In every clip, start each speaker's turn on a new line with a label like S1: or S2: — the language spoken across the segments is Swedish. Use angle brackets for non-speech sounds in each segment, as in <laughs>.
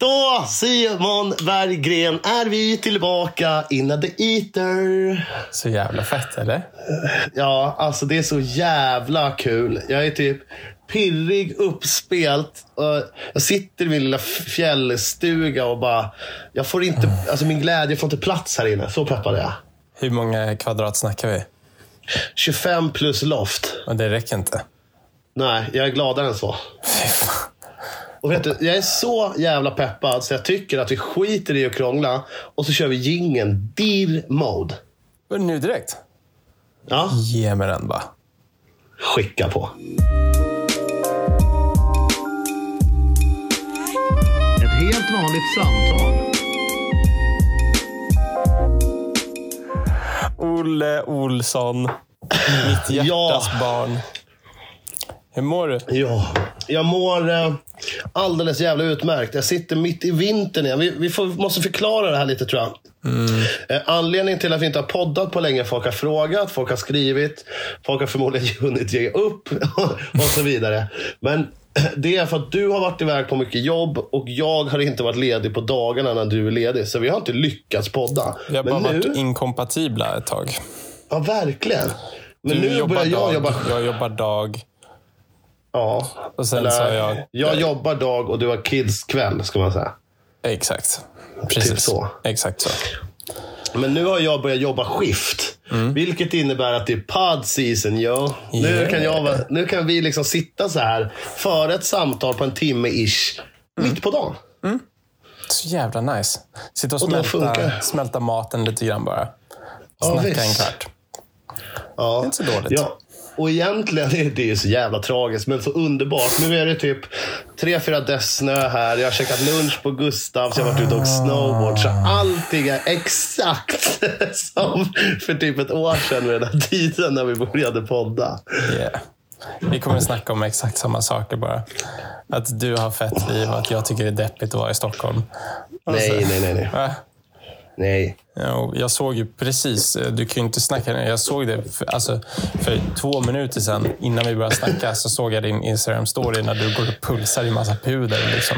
S1: Då, Simon Berggren, är vi tillbaka in the eater.
S2: Så jävla fett, eller?
S1: Ja, alltså det är så jävla kul. Jag är typ pirrig, uppspelt. Och jag sitter i min lilla fjällstuga och bara... Jag får inte, alltså min glädje får inte plats här inne. Så peppad jag.
S2: Hur många kvadrat snackar vi?
S1: 25 plus loft.
S2: Och det räcker inte.
S1: Nej, jag är gladare än så.
S2: Fy fan.
S1: Och vet du, jag är så jävla peppad så jag tycker att vi skiter i att krångla och så kör vi gingen Deal Mode.
S2: Nu direkt?
S1: Ja,
S2: Ge mig den bara.
S1: skicka på. Ett helt vanligt samtal.
S2: Olle Olsson. Mitt <laughs> hjärtas
S1: Ja.
S2: barn. Hur mår du?
S1: Ja, jag mår eh, alldeles jävla utmärkt. Jag sitter mitt i vintern igen. Vi, vi får, måste förklara det här lite tror jag. Eh, anledningen till att vi inte har poddat på länge, folk har frågat, folk har skrivit, folk har förmodligen <laughs> hunnit ge upp och så vidare. Men <clears throat> det är för att du har varit iväg på mycket jobb och jag har inte varit ledig på dagarna när du är ledig. Så vi har inte lyckats podda.
S2: Vi har bara
S1: Men nu,
S2: varit inkompatibla ett tag.
S1: ja verkligen. Men
S2: Du
S1: nu
S2: jobbar
S1: börjar jag
S2: dag,
S1: jobba.
S2: jag jobbar dag.
S1: Ja.
S2: Och sen
S1: Eller,
S2: sa jag...
S1: jag jobbar dag och du har kids kväll, ska man säga.
S2: Exakt. Precis
S1: Typ så.
S2: Exakt så.
S1: Men nu har jag börjat jobba skift. Vilket innebär att det är pod season, yo. Nu,
S2: Yeah.
S1: kan jag, nu kan vi liksom sitta så här före ett samtal på en timme ish. Mitt på dagen.
S2: Så jävla nice. Sitta och
S1: Och
S2: smälta, smälta maten lite grann bara.
S1: Ja,
S2: Snacka
S1: visst.
S2: en kvart.
S1: Ja.
S2: Det är inte så dåligt.
S1: Ja. Och egentligen är det ju så jävla tragiskt, men så underbart. Nu är det typ tre, fyra dess snö här. Jag har käkat lunch på Gustavs, jag har varit ute och åkt snowboard. Så allting är exakt <laughs> som för typ ett år sedan vid den här tiden när vi började podda.
S2: Yeah. Vi kommer att snacka om exakt samma saker bara. Att du har fett liv och att jag tycker det är deppigt att vara i Stockholm. Alltså,
S1: Nej, nej, nej. nej. Nej.
S2: Ja, Jag såg ju precis, du kan ju inte snacka, jag såg det för, alltså, för två minuter sedan innan vi började snacka så såg jag din Instagram-story när du går och pulsar i massa puder. Liksom.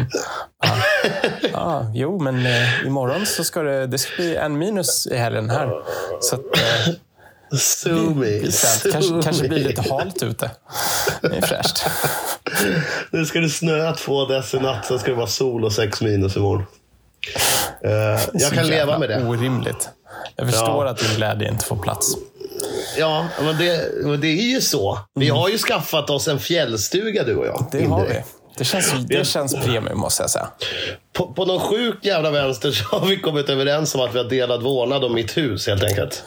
S2: Ja. Ja, jo, men eh, imorgon så ska det, det ska bli en minus i helgen här. Så att, eh,
S1: Sue
S2: kanske, kanske blir lite halt ute. Det är fräscht.
S1: Nu ska det snöa två dess i natt, sen ska det vara sol och sex minus imorgon. Uh, jag kan leva med det.
S2: Orimligt. Jag förstår
S1: Ja.
S2: att din glädje inte får plats.
S1: Ja, men det, men det är ju så. Vi har ju skaffat oss en fjällstuga du och jag.
S2: Mm. Det har vi. Det känns, det känns premium måste jag säga.
S1: På, på någon sjuk jävla vänster så har vi kommit överens om att vi har delad vårdnad om mitt hus helt enkelt.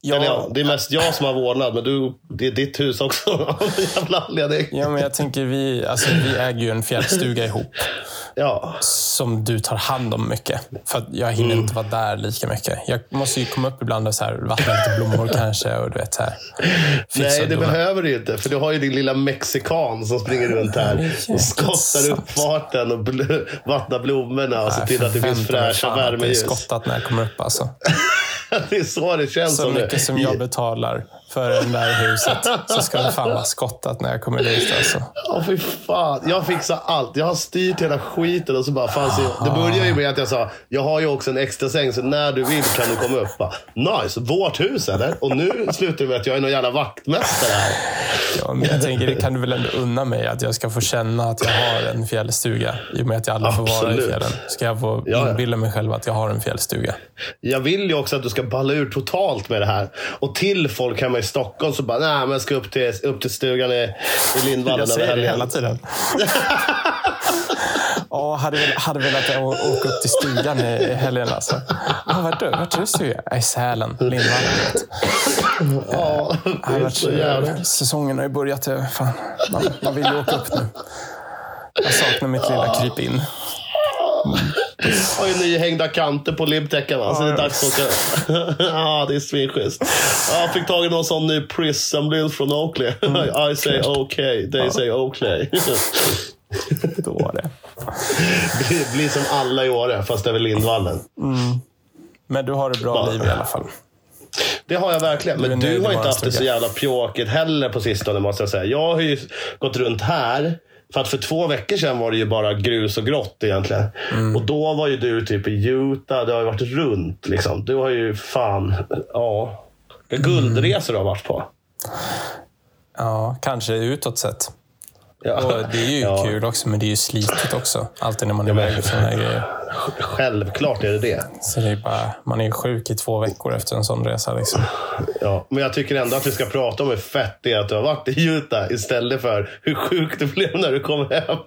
S2: Ja,
S1: ja, det är mest jag som har vårdnad, men du, det är ditt hus också <laughs> av jävla anledning.
S2: Ja, men jag tänker vi, alltså, vi äger ju en fjällstuga ihop
S1: Ja.
S2: som du tar hand om mycket. För jag hinner inte vara där lika mycket. Jag måste ju komma upp ibland och så här, vattna lite blommor <laughs> kanske. Och du vet, så här,
S1: Nej, det
S2: dona.
S1: behöver du inte. För du har ju din lilla mexikan som springer runt här och skottar upp farten och bl- vattnar blommorna och ser till att det finns fräscha
S2: fan att Det är
S1: värmeljus.
S2: skottat när jag kommer upp alltså. <laughs>
S1: det är så det känns.
S2: Så mycket som jag betalar för det där huset så ska det fan vara skottat när jag kommer dit. Alltså.
S1: Ja, fy fan. Jag fixar allt. Jag har styrt hela skiten och så bara, fan, så, Det började ju med att jag sa, jag har ju också en extra säng så när du vill kan du komma upp. Bara, nice, vårt hus eller? Och nu slutar det med att jag är någon jävla vaktmästare här.
S2: Ja, men jag tänker, det kan du väl ändå unna mig att jag ska få känna att jag har en fjällstuga. I och med att jag aldrig får vara i
S1: Absolut.
S2: fjällen. Ska jag få
S1: Ja, ja.
S2: inbilla mig själv att jag har en fjällstuga.
S1: Jag vill ju också att du ska balla ur totalt med det här. Och till folk hemma i Stockholm så bara, nej men jag ska upp till, upp till stugan i, i Lindvallen
S2: Jag säger det hela tiden. <laughs> Ja, hade, hade velat åka upp till stugan i i helgen. Alltså. Ja, vart du? Vart är du stuga? I Sälen, Lindvallen.
S1: Ja, det är så
S2: säsongen har ju börjat. Fan, man, man vill ju åka upp nu. Jag saknar mitt lilla kryp in.
S1: Har ju nyhängda kanter på libtäcken va? Så det är dags att åka. <laughs> Ja, det är svinschysst. Ja, Jag fick tag i någon sån ny Prism Blues från Oakley. <laughs> I say okay, they say Oakley. <laughs>
S2: Då var det.
S1: Det blir som alla i Åre, fast över Lindvallen.
S2: Men du har ett bra liv i alla fall.
S1: Det har jag verkligen.
S2: Du
S1: Men du
S2: i
S1: har inte haft det så jävla pjåkigt heller på sistone måste jag säga. Jag har ju gått runt här För att för två veckor sedan var det ju bara grus och grått egentligen. Och då var ju du typ i Utah. Det har ju varit runt liksom. Du har ju fan, ja. Guldresor du har varit på.
S2: Ja, kanske utåt sett.
S1: Ja.
S2: Och det är ju
S1: Ja.
S2: kul också, men det är ju slitigt också. Alltid när man är iväg sådana här grejer.
S1: Självklart är det det.
S2: Så det är bara, man är ju sjuk i två veckor efter en sån resa. Liksom.
S1: Ja, men jag tycker ändå att vi ska prata om hur fett det är att du har varit i Utah istället för hur sjukt det blev när du kom hem.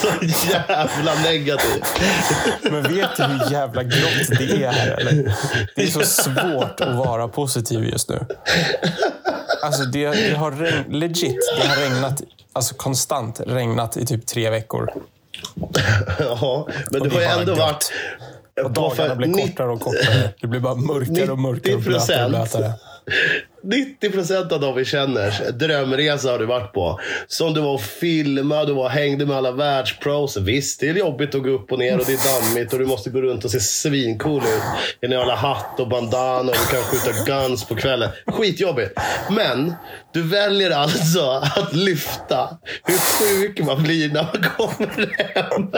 S1: Så jävla negativt.
S2: Men vet du hur jävla grått det är här? Eller? Det är så svårt att vara positiv just nu. Alltså det, det har regn, legit, det har regnat, alltså konstant regnat i typ tre veckor.
S1: Ja, men du har
S2: det
S1: ju ändå varit...
S2: Och dagarna blir
S1: 90
S2: kortare och kortare. Det blir bara mörkare och mörkare och blötare och
S1: 90%.
S2: blötare.
S1: 90 procent av dem vi känner, drömresa har du varit på. Som du var och filmade, du var och hängde med alla världspros. Visst, det är jobbigt att gå upp och ner och det är dammigt och du måste gå runt och se svincool ut. I en jävla hatt och bandana och du kan skjuta guns på kvällen. Skitjobbigt. Men du väljer alltså att lyfta hur sjuk man blir när man kommer hem.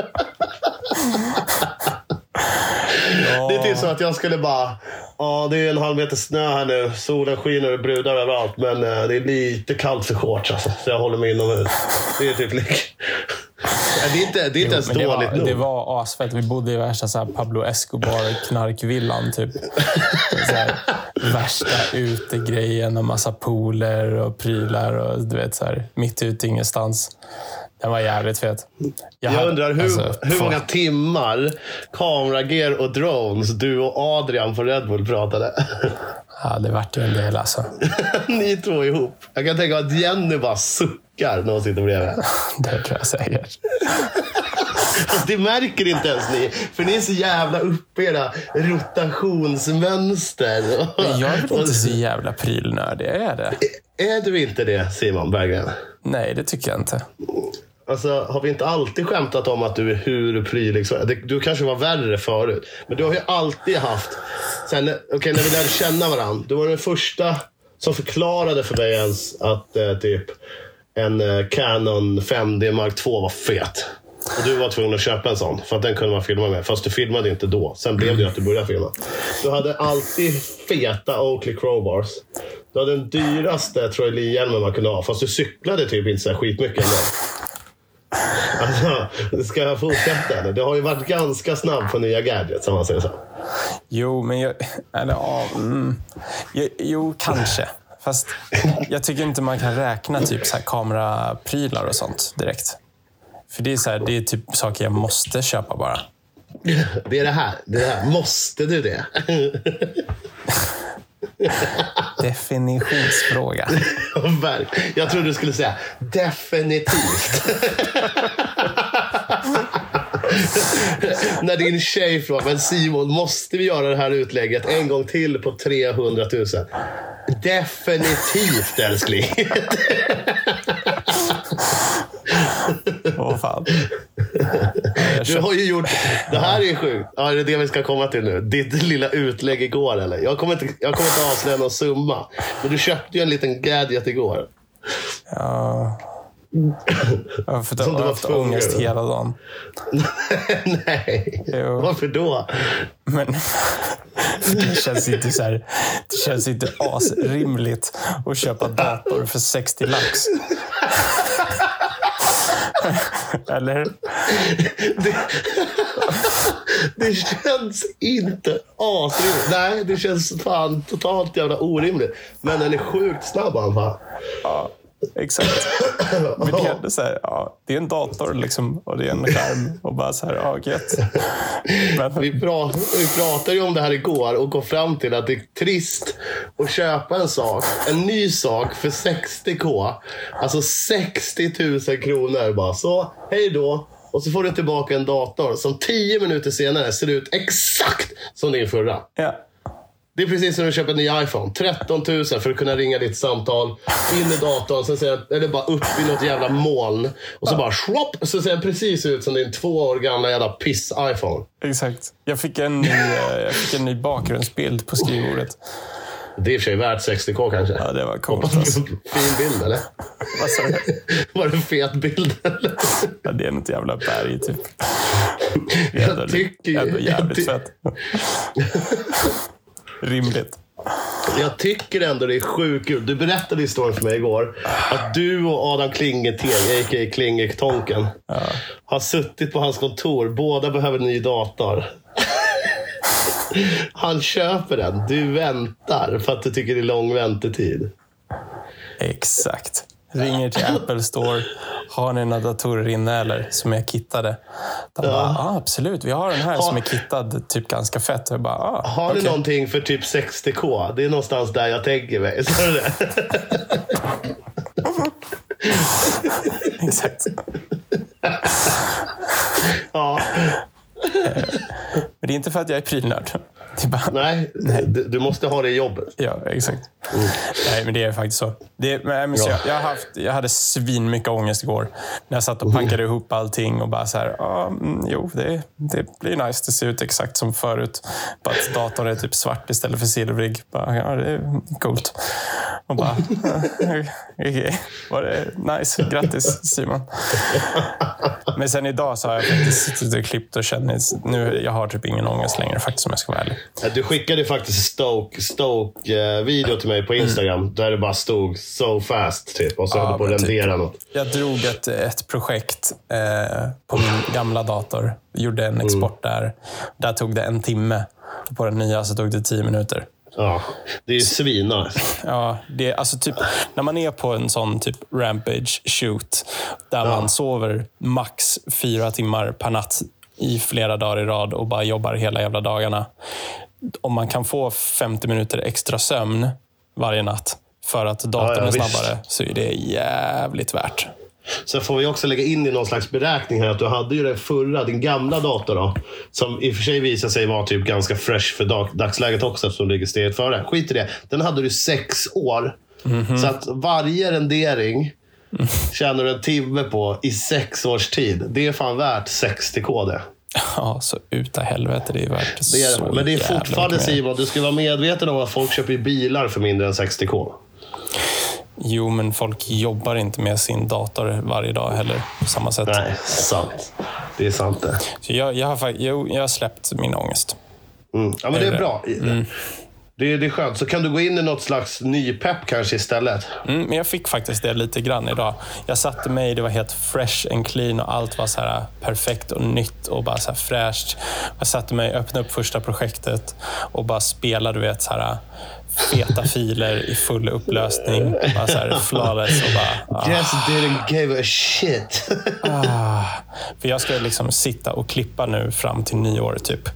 S1: Det är typ så att jag skulle bara... Ja, det är en halv meter snö här nu. Solen skiner och brudar överallt. Men eh, det är lite kallt för shorts alltså. Så jag håller mig inomhus. Det är typ lik. Det är inte, det är inte ens dåligt
S2: var,
S1: nog.
S2: det var asfett. Vi bodde i värsta så här Pablo Escobar-knarkvillan. Typ. Så här, värsta utegrejen och massa pooler och prylar. Och, du vet, så här, mitt ute ingenstans. Den var jävligt fet.
S1: Jag
S2: hade-
S1: undrar hur,
S2: alltså,
S1: hur många timmar kameragear och drones du och Adrian på Red Bull pratade.
S2: Ja, det vart ju en del alltså. <laughs>
S1: Ni två ihop. Jag kan tänka mig att Jenny bara suckar när hon sitter bredvid. <laughs>
S2: Det tror jag säkert. <laughs>
S1: Det märker inte ens ni. För ni är så jävla uppe i era rotationsmönster.
S2: Jag är väl inte så jävla prylnördig, är jag det?
S1: Är du inte det, Simon Berggren?
S2: Nej, det tycker jag inte.
S1: Alltså, har vi inte alltid skämtat om att du är hur prylig som Du kanske var värre förut. Men du har ju alltid haft... Sen, okay, när vi lärde känna varandra. Du var den första som förklarade för mig ens att eh, typ en eh, Canon 5D Mark II var fet. Och du var tvungen att köpa en sån, för att den kunde man filma med. Fast du filmade inte då. Sen blev det ju att du började filma. Du hade alltid feta Oakley Crowbars. Du hade den dyraste Troy Lee-hjälmen man kunde ha. Fast du cyklade typ inte så skitmycket ändå. <laughs> Ska jag fortsätta? eller? Det har ju varit ganska snabb på nya gadgets, om man säger så.
S2: Jo, men jag... Eller, ja, mm. jo, jo, kanske. Fast jag tycker inte man kan räkna typ så här kameraprylar och sånt direkt. För det är, så här, det är typ saker jag måste köpa bara.
S1: Det är det här. Det är det här. Måste du det? <laughs>
S2: Definitionsfråga. <laughs>
S1: Jag trodde du skulle säga definitivt. <laughs> När din tjej frågar, men Simon, måste vi göra det här utlägget en gång till på 300 000? Definitivt, älskling.
S2: Åh fan. Jag <laughs>
S1: Du har ju gjort... Det här är ju sjukt. Ja, är det det vi ska komma till nu? Ditt lilla utlägg igår, eller? Jag kommer inte, jag kommer inte avslöja någon summa. Men du köpte ju en liten gadget igår.
S2: ja, jag har fått-
S1: Som du
S2: haft ångest hela dagen. <laughs>
S1: Nej.
S2: Jo.
S1: Varför då?
S2: Men <laughs> det känns inte så här, det känns inte asrimligt att köpa dator för 60 lax. <laughs> Eller?
S1: Det, det känns inte asrimligt. Nej, det känns fan totalt jävla orimligt. Men den är sjukt snabb han fan.
S2: Ja, exakt. Men det är, så här, ja, det är en dator liksom, och det är en skärm och bara så här, ja, gött. Men,
S1: Vi, pra, vi pratade ju om det här igår och kom fram till att det är trist att köpa en sak, en ny sak för 60k. Alltså 60 000 kronor. Bara så, hej då. Och så får du tillbaka en dator som 10 minuter senare ser ut exakt som din förra.
S2: ja,
S1: Det är precis som att köpa en ny iPhone. 13 000 för att kunna ringa ditt samtal. In i datorn, sen ser eller bara upp i något jävla moln. Och så bara schwopp, så ser den precis ut som din två år gamla jävla piss-iPhone.
S2: exakt. Jag fick, en ny, eh, jag fick en ny bakgrundsbild på skrivbordet.
S1: Det är i och för sig värt 60k kanske.
S2: Ja, det var coolt alltså.
S1: fin bild eller? <laughs>
S2: Vad sa du? <laughs>
S1: Var det en fet bild eller?
S2: Ja, det är något jävla berg typ. Ändå,
S1: Jag tycker
S2: ändå jävligt
S1: jag ty-
S2: fett. <laughs> Rimligt.
S1: Jag tycker ändå det är sjukt kul. Du berättade historien för mig igår. Att du och Adam Klingeteg, a.k.a. Klingetonken, har suttit på hans kontor. Båda behöver ny dator. Han köper den. Du väntar för att du tycker det är lång väntetid.
S2: Exakt. Ringer till Apple Store. Har ni några datorer inne eller som är kittade? De bara, ah, absolut. Vi har den här som är kittad typ ganska fett. Jag bara, ah,
S1: Har ni någonting för typ 60k? Det är någonstans där jag tänker mig. <laughs> Så det. <laughs>
S2: Exakt.
S1: Ja,
S2: Men det är inte för att jag är prylnörd. Bara,
S1: nej, du, du måste ha det jobbet.
S2: Ja, exakt. Nej, men det är faktiskt så. Det, men jag, jag, haft, jag hade svin mycket ångest igår. När jag satt och packade ihop allting och bara så här, ah, mm, jo, det, det blir nice. Det ser ut exakt som förut. Bara att datorn är typ svart istället för silvrig. Bara, ja, det är coolt. Och bara, okej, var det nice. Grattis Simon. Men sen idag så har jag faktiskt suttit och klippt och känner, nu, jag har typ ingen ångest längre faktiskt om jag ska vara ärlig.
S1: Du skickade faktiskt Stoke, Stoke-video till mig på Instagram. Där det bara stod so fast typ. Och så
S2: Ja,
S1: höll på att
S2: typ.
S1: rendera något.
S2: Jag drog ett, ett projekt eh, på min gamla dator. Gjorde en export där. Där tog det en timme. Och på den nya så tog det tio minuter.
S1: Ja, det är ju svinar.
S2: Ja, det är alltså typ när man är på en sån typ rampage shoot där man sover max fyra timmar per natt i flera dagar i rad och bara jobbar hela jävla dagarna. Om man kan få 50 minuter extra sömn varje natt för att datorn
S1: Ja, ja,
S2: är
S1: visst.
S2: snabbare så är det jävligt värt.
S1: Sen får vi också lägga in i någon slags beräkning här att du hade ju den förra, din gamla dator då. Som i och för sig visade sig vara typ ganska fresh för dag, dagsläget också eftersom du ligger steget före. Skit i det. Den hade du sex år.
S2: Mhm.
S1: Så att varje rendering tjänar du en timme på i sex års tid. Det är fan värt 60k det.
S2: Ja, så uta helvete. Det är värt
S1: det är,
S2: så
S1: men det är fortfarande. Simon, du ska vara medveten om att folk köper bilar för mindre än 60k.
S2: Jo, men folk jobbar inte med sin dator varje dag heller på samma sätt.
S1: Nej, sant. Det är sant det.
S2: Så jag, jag, har, jo, jag har släppt min ångest.
S1: Mm. Ja, men det
S2: Är
S1: är
S2: det?
S1: Det, är, det är skönt. Så kan du gå in i något slags ny pepp kanske istället.
S2: Mm, men jag fick faktiskt det lite grann idag. Jag satte mig, det var helt fresh and clean och allt var så här perfekt och nytt och bara så fräscht. Jag satte mig, öppnade upp första projektet och bara spelade, du vet, så här feta filer i full upplösning. Bara så här flawless och bara... ah.
S1: Just didn't give a shit.
S2: För jag ska liksom sitta och klippa nu fram till nyår typ.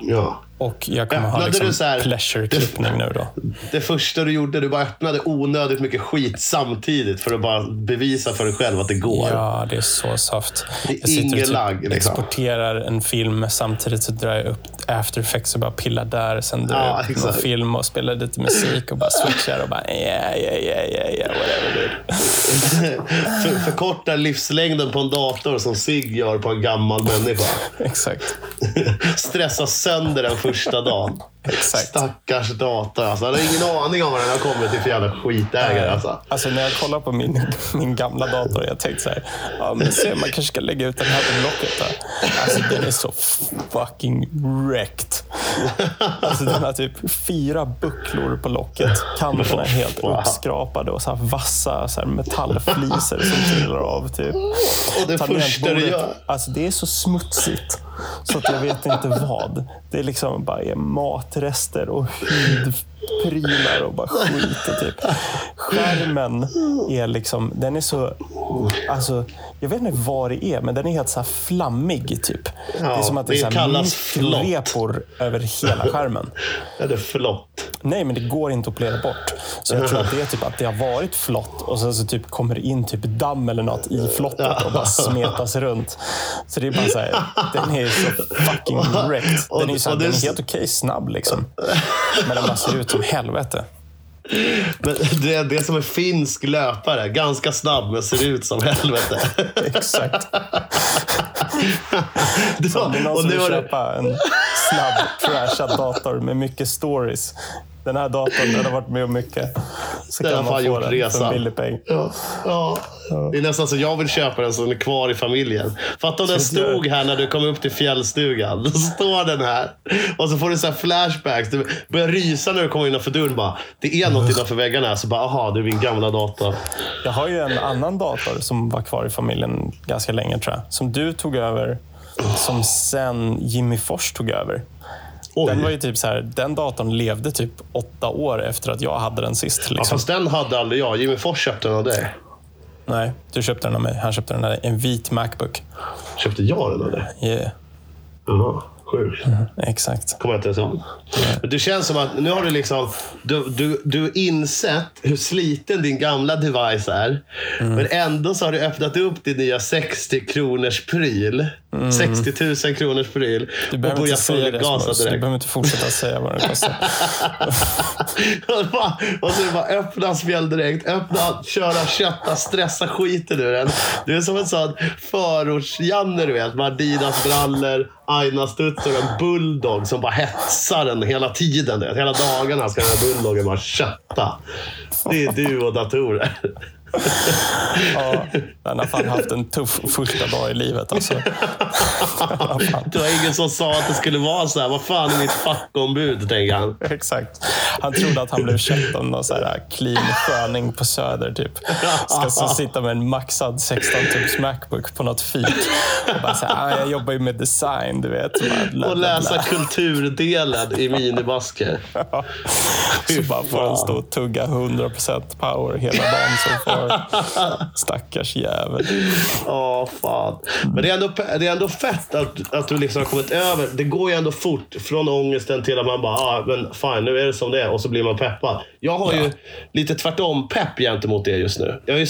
S1: ja.
S2: Och jag kommer ha
S1: Öppnade
S2: liksom
S1: så här-
S2: pleasure-klippning nu då.
S1: Det första du gjorde, du bara öppnade onödigt mycket skit samtidigt för att bara bevisa för dig själv att det går.
S2: Ja, det är så soft.
S1: Det är
S2: jag sitter
S1: ingen
S2: typ
S1: lagg, liksom.
S2: exporterar en film samtidigt så drar jag upp after effects och bara pillar där. Sen drar
S1: Ja,
S2: jag upp
S1: exakt.
S2: film och spelar lite musik och bara switchar och bara yeah, yeah, yeah, yeah, yeah whatever dude. <laughs>
S1: För, förkortar livslängden på en dator som Sig gör på en gammal människa. <laughs>
S2: Exakt. <laughs>
S1: Stressa sönder den första dagen.
S2: Exakt.
S1: Stackars dator. Alltså, jag har ingen aning om vad den har kommit till för jävla skitägare. Alltså.
S2: Alltså när jag kollar på min, <laughs> min gamla dator, jag tänkte så här, ja men se man kanske ska lägga ut den här på Blocket. Då. Alltså den är så fucking wrecked. Alltså den har typ fyra bucklor på locket. Kanterna är helt uppskrapade och så vassa så metallfliser som trillar av. Typ.
S1: Och det första du gör.
S2: Alltså det är så smutsigt så att jag vet inte vad. Det är liksom bara är matrester och hudprylar och bara skit. Och typ. Skärmen är liksom, den är så, alltså, jag vet inte vad det är, men den är helt så här flammig. Typ. det är som att det är
S1: det
S2: så
S1: kallas flott.
S2: mikrorepor över hela skärmen.
S1: Ja, det är flott.
S2: Nej, men det går inte att polera bort. Så jag tror att det är typ att det har varit flott och sen så typ kommer det in typ damm eller något i flottet och bara smetas runt. Så det är bara så här, den är så fucking <laughs> wrecked. Den är, ju så den är helt okej snabb liksom. Men den bara ser ut som helvete.
S1: Men det är det som är finsk löpare. Ganska snabb men ser ut som helvete. <laughs>
S2: Exakt. <laughs> Så om det är någon som vill köpa en snabb, trashad dator med mycket stories Den här datorn den har varit med om mycket. Så
S1: Den har
S2: kan man få
S1: gjort
S2: den för en
S1: resan.
S2: billig peng.
S1: Ja, ja. Det är nästan så jag vill köpa den som är kvar i familjen. Fatta om den
S2: Så du-
S1: stod här när du kom upp till fjällstugan. Då står den här. Och så får du så här flashbacks. Du börjar rysa när du kommer innanför dörren. Bara, det är något innanför väggarna. här. Så bara, aha, det är min gamla dator.
S2: Jag har ju en annan dator som var kvar i familjen ganska länge tror jag. Som du tog över. Som sen Jimmy Fors tog över.
S1: Oj.
S2: Den, var ju typ så här, den datorn levde typ åtta år efter att jag hade den sist.
S1: Ja,
S2: Liksom.
S1: fast den hade aldrig jag. Jimmy Fors köpte den av dig.
S2: Nej, du köpte den av mig. Han köpte den av dig. En vit Macbook.
S1: Köpte jag den av dig?
S2: Yeah,
S1: Jaha, sjukt.
S2: exakt.
S1: Kommer jag inte ens ihåg. Men Det känns som att nu har du liksom du, du, du insett hur sliten din gamla device är. Men ändå så har du öppnat upp din nya 60 kronors pryl. 60 000 kronors pryl. Och
S2: det.
S1: fullgasa
S2: Smurs. Du
S1: direkt.
S2: behöver inte fortsätta säga vad det kostar. <laughs>
S1: och så bara öppna spjäll direkt. Öppna, köra, kötta, stressa skiten ur den. Du är som en sån förorts-Janne du vet. Med Adidas brallor, Aina-studsar och en bulldog som bara hetsar den hela tiden. du vet. Hela dagarna ska den här bulldoggen bara kötta. Det är du och datorer.
S2: Ja, den har fan haft en tuff första dag i livet. Alltså.
S1: Det var ingen som sa att det skulle vara så här. Vad fan är mitt fackombud, tänker han.
S2: Exakt. Han trodde att han blev köpt av någon så här clean sköning på Söder. Typ. Ska så sitta med en maxad 16 tums Macbook på något fik. Och bara så här, ah, jag jobbar ju med design, du vet.
S1: Och läsa kulturdelen i minibasker.
S2: Så bara får han stå och tugga 100% power hela dagen. Så får <laughs> stackars jävel.
S1: Ja, fan. Men det är ändå, det är ändå fett att, att du liksom har kommit över. Det går ju ändå fort från ångesten till att man bara, ah, men fine, nu är det som det är. Och så blir man peppad. Jag har ju lite tvärtom pepp gentemot det just nu. Jag är, ju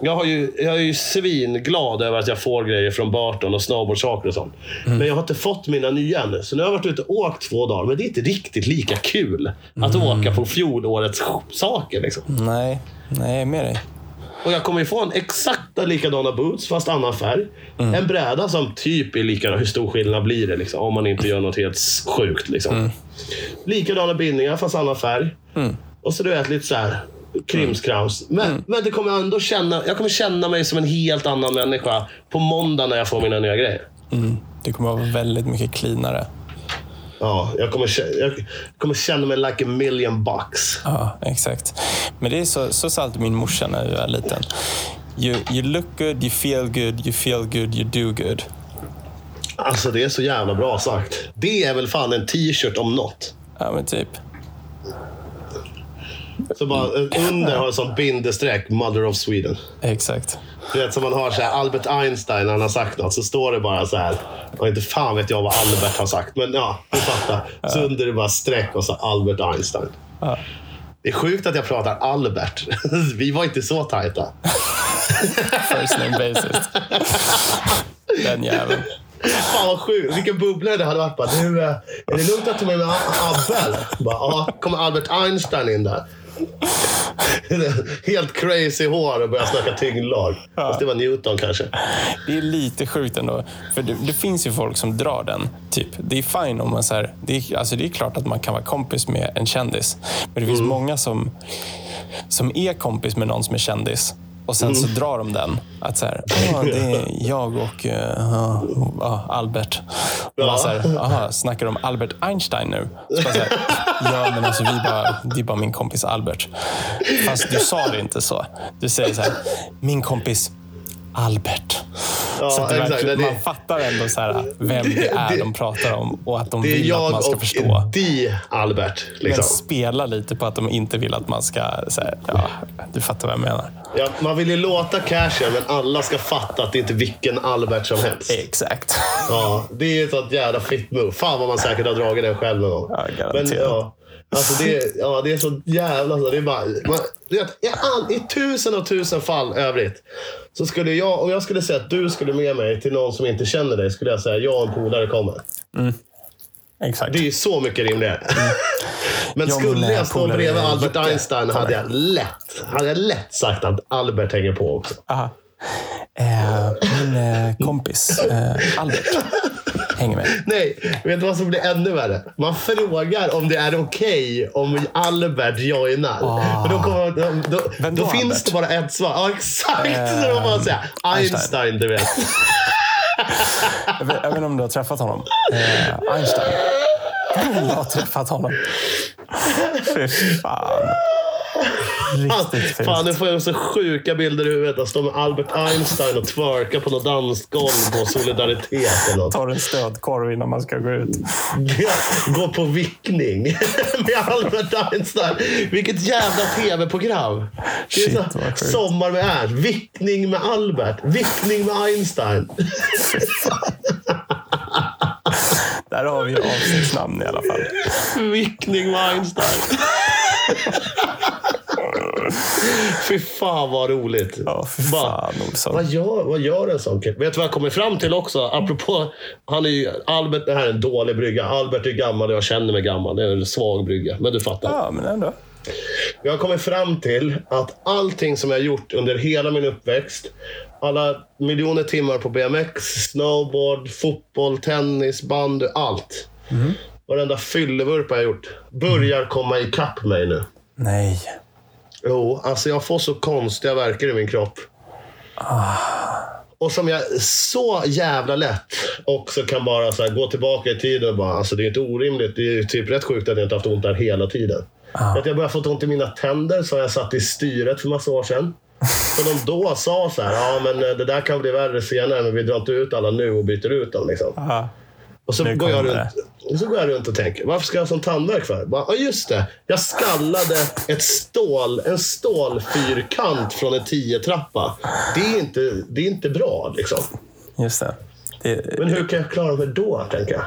S1: jag, har ju, jag är ju svinglad över att jag får grejer från Burton och snowboardsaker och sånt. Men jag har inte fått mina nya ännu. Så nu har jag varit ute och åkt två dagar. Men det är inte riktigt lika kul att åka på fjolårets saker. Liksom.
S2: Nej, nej, jag är med dig.
S1: Och jag kommer ifrån exakta likadana boots fast annan färg. En bräda som typ är likadan. Hur stor skillnad blir det liksom, om man inte gör något helt sjukt? Liksom. Likadana bindningar fast annan färg. Och så du vet lite så här krimskrams. Men, men det kommer ändå känna, jag kommer känna mig som en helt annan människa på måndag när jag får mina nya grejer.
S2: Mm. Det kommer att vara väldigt mycket cleanare.
S1: Ja, jag kommer, jag kommer känna mig like a million bucks.
S2: Ja, exakt. Men det är så, så sa alltid min morsa när jag var liten. You, you look good, you feel good, you feel good, you do good.
S1: Alltså det är så jävla bra sagt. Det är väl fan en t-shirt om något.
S2: Ja, men typ.
S1: Så bara under har en sån bindestreck, Mother of Sweden.
S2: Exakt.
S1: Du vet som man har så här, Albert Einstein när han har sagt något, så står det bara så här. Och inte fan vet jag vad Albert har sagt, men ja, du fattar. Så under det bara streck och så Albert Einstein.
S2: Ja.
S1: Det är sjukt att jag pratar Albert. <laughs> Vi var inte så tajta. <laughs>
S2: First name basis. Den jäveln.
S1: Fan vad sjukt. Vilken bubblare det hade varit. Bara, du, eh, är det lugnt att ta med mig Abbe? Bara, Ja, kommer Albert Einstein in där. <laughs> Helt crazy hår och börjar snacka tyngdlag. Fast det var Newton kanske.
S2: Det är lite sjukt ändå. För det, det finns ju folk som drar den. Typ. Det är fine om man... Så här, det, är, alltså det är klart att man kan vara kompis med en kändis. Men det finns många som, som är kompis med någon som är kändis. Och sen så drar de den. Att så här, det är jag och uh, uh, Albert. Och man så här, aha, snackar de om Albert Einstein nu? Så bara så här, ja, men alltså vi bara, det är bara min kompis Albert. Fast du sa det inte så. Du säger så här, min kompis Albert.
S1: Ja,
S2: så det
S1: exakt.
S2: verkligen,
S1: Det-
S2: man fattar ändå så här, vem det är
S1: det-
S2: de pratar om och att de
S1: Det är
S2: vill att
S1: jag
S2: man ska
S1: och
S2: förstå.
S1: di Albert.
S2: Men
S1: Liksom.
S2: spela lite på att de inte vill att man ska... Här, ja, du fattar vad jag menar.
S1: Ja, man vill ju låta casual, men alla ska fatta att det inte är vilken Albert som helst.
S2: Exakt.
S1: Ja, det är ett sånt jävla fit move. Fan vad man säkert har dragit den själv någon gång.
S2: Ja,
S1: men, ja, alltså det, ja, det är så jävla... Så det är bara, man, vet, i, all, I tusen och tusen fall övrigt. Så skulle jag, om jag skulle säga att du skulle med mig till någon som inte känner dig, skulle jag säga jag och en polare kommer.
S2: Exakt.
S1: Det är ju så mycket rimligare. Men
S2: Jag
S1: skulle jag stå bredvid Albert Einstein hade jag, lätt, hade jag lätt sagt att Albert hänger på också.
S2: Aha. Eh, min eh, kompis eh, Albert. Hänger med.
S1: Nej, vet du vad som blir ännu värre? Man frågar om det är okej om Albert joinar. Och då kommer, då, då,
S2: då
S1: finns
S2: Albert?
S1: det bara ett svar. Ja, exakt!
S2: Eh,
S1: så då får man säga
S2: Einstein.
S1: Einstein, du vet.
S2: Jag vet, jag vet inte om du har träffat honom. Eh, Einstein. Jag har träffat honom. Fy fan. Riktigt fint.
S1: Fan, nu får jag så sjuka bilder i huvudet. Jag står med Albert Einstein och twerkar på något dansgolv på Solidaritet eller något.
S2: Tar en stödkorv innan man ska gå ut.
S1: Gå på vickning <laughs> med Albert Einstein. Vilket jävla tv-program.
S2: Shit,
S1: så, sommar med Ernst. Vickning med Albert. Vickning med Einstein. <laughs>
S2: Där har vi avsnittsnamn i alla fall.
S1: Vickning med Einstein. <laughs> <laughs> Fy fan vad roligt.
S2: Ja,
S1: Bara-
S2: fan Olsson.
S1: Vad gör, vad gör en sån kille? Vet du vad jag kommer fram till också? Apropå, han är ju, Albert, det här är en dålig brygga. Albert är gammal och jag känner mig gammal. Det är en svag brygga. Men du fattar.
S2: Ja, men ändå.
S1: Jag har kommit fram till att allting som jag har gjort under hela min uppväxt, alla miljoner timmar på BMX, snowboard, fotboll, tennis, bandy, allt. Varenda fyllevurpa jag gjort börjar komma ikapp mig nu.
S2: Nej.
S1: Jo, alltså jag får så konstiga verkar i min kropp. Och som jag så jävla lätt också kan bara så gå tillbaka i tiden och bara, alltså det är inte orimligt. Det är typ rätt sjukt att jag inte haft ont där hela tiden. Att jag börjar få ont i mina tänder så jag satt i styret för massa år sedan. <laughs> Och de då sa så här, ja men eh, det där kan bli värre senare men vi drar inte ut alla nu och byter ut dem. Liksom.
S2: Ja.
S1: Och så
S2: Nu
S1: går, jag runt, och så går jag runt och tänker, varför ska jag ha sån tandvärk för? Ja, just det. Jag skallade ett stål, en stålfyrkant från en 10-trappa. Det är inte, det är inte bra. Liksom.
S2: Just det. det
S1: Men hur kan jag klara mig då, tänker jag?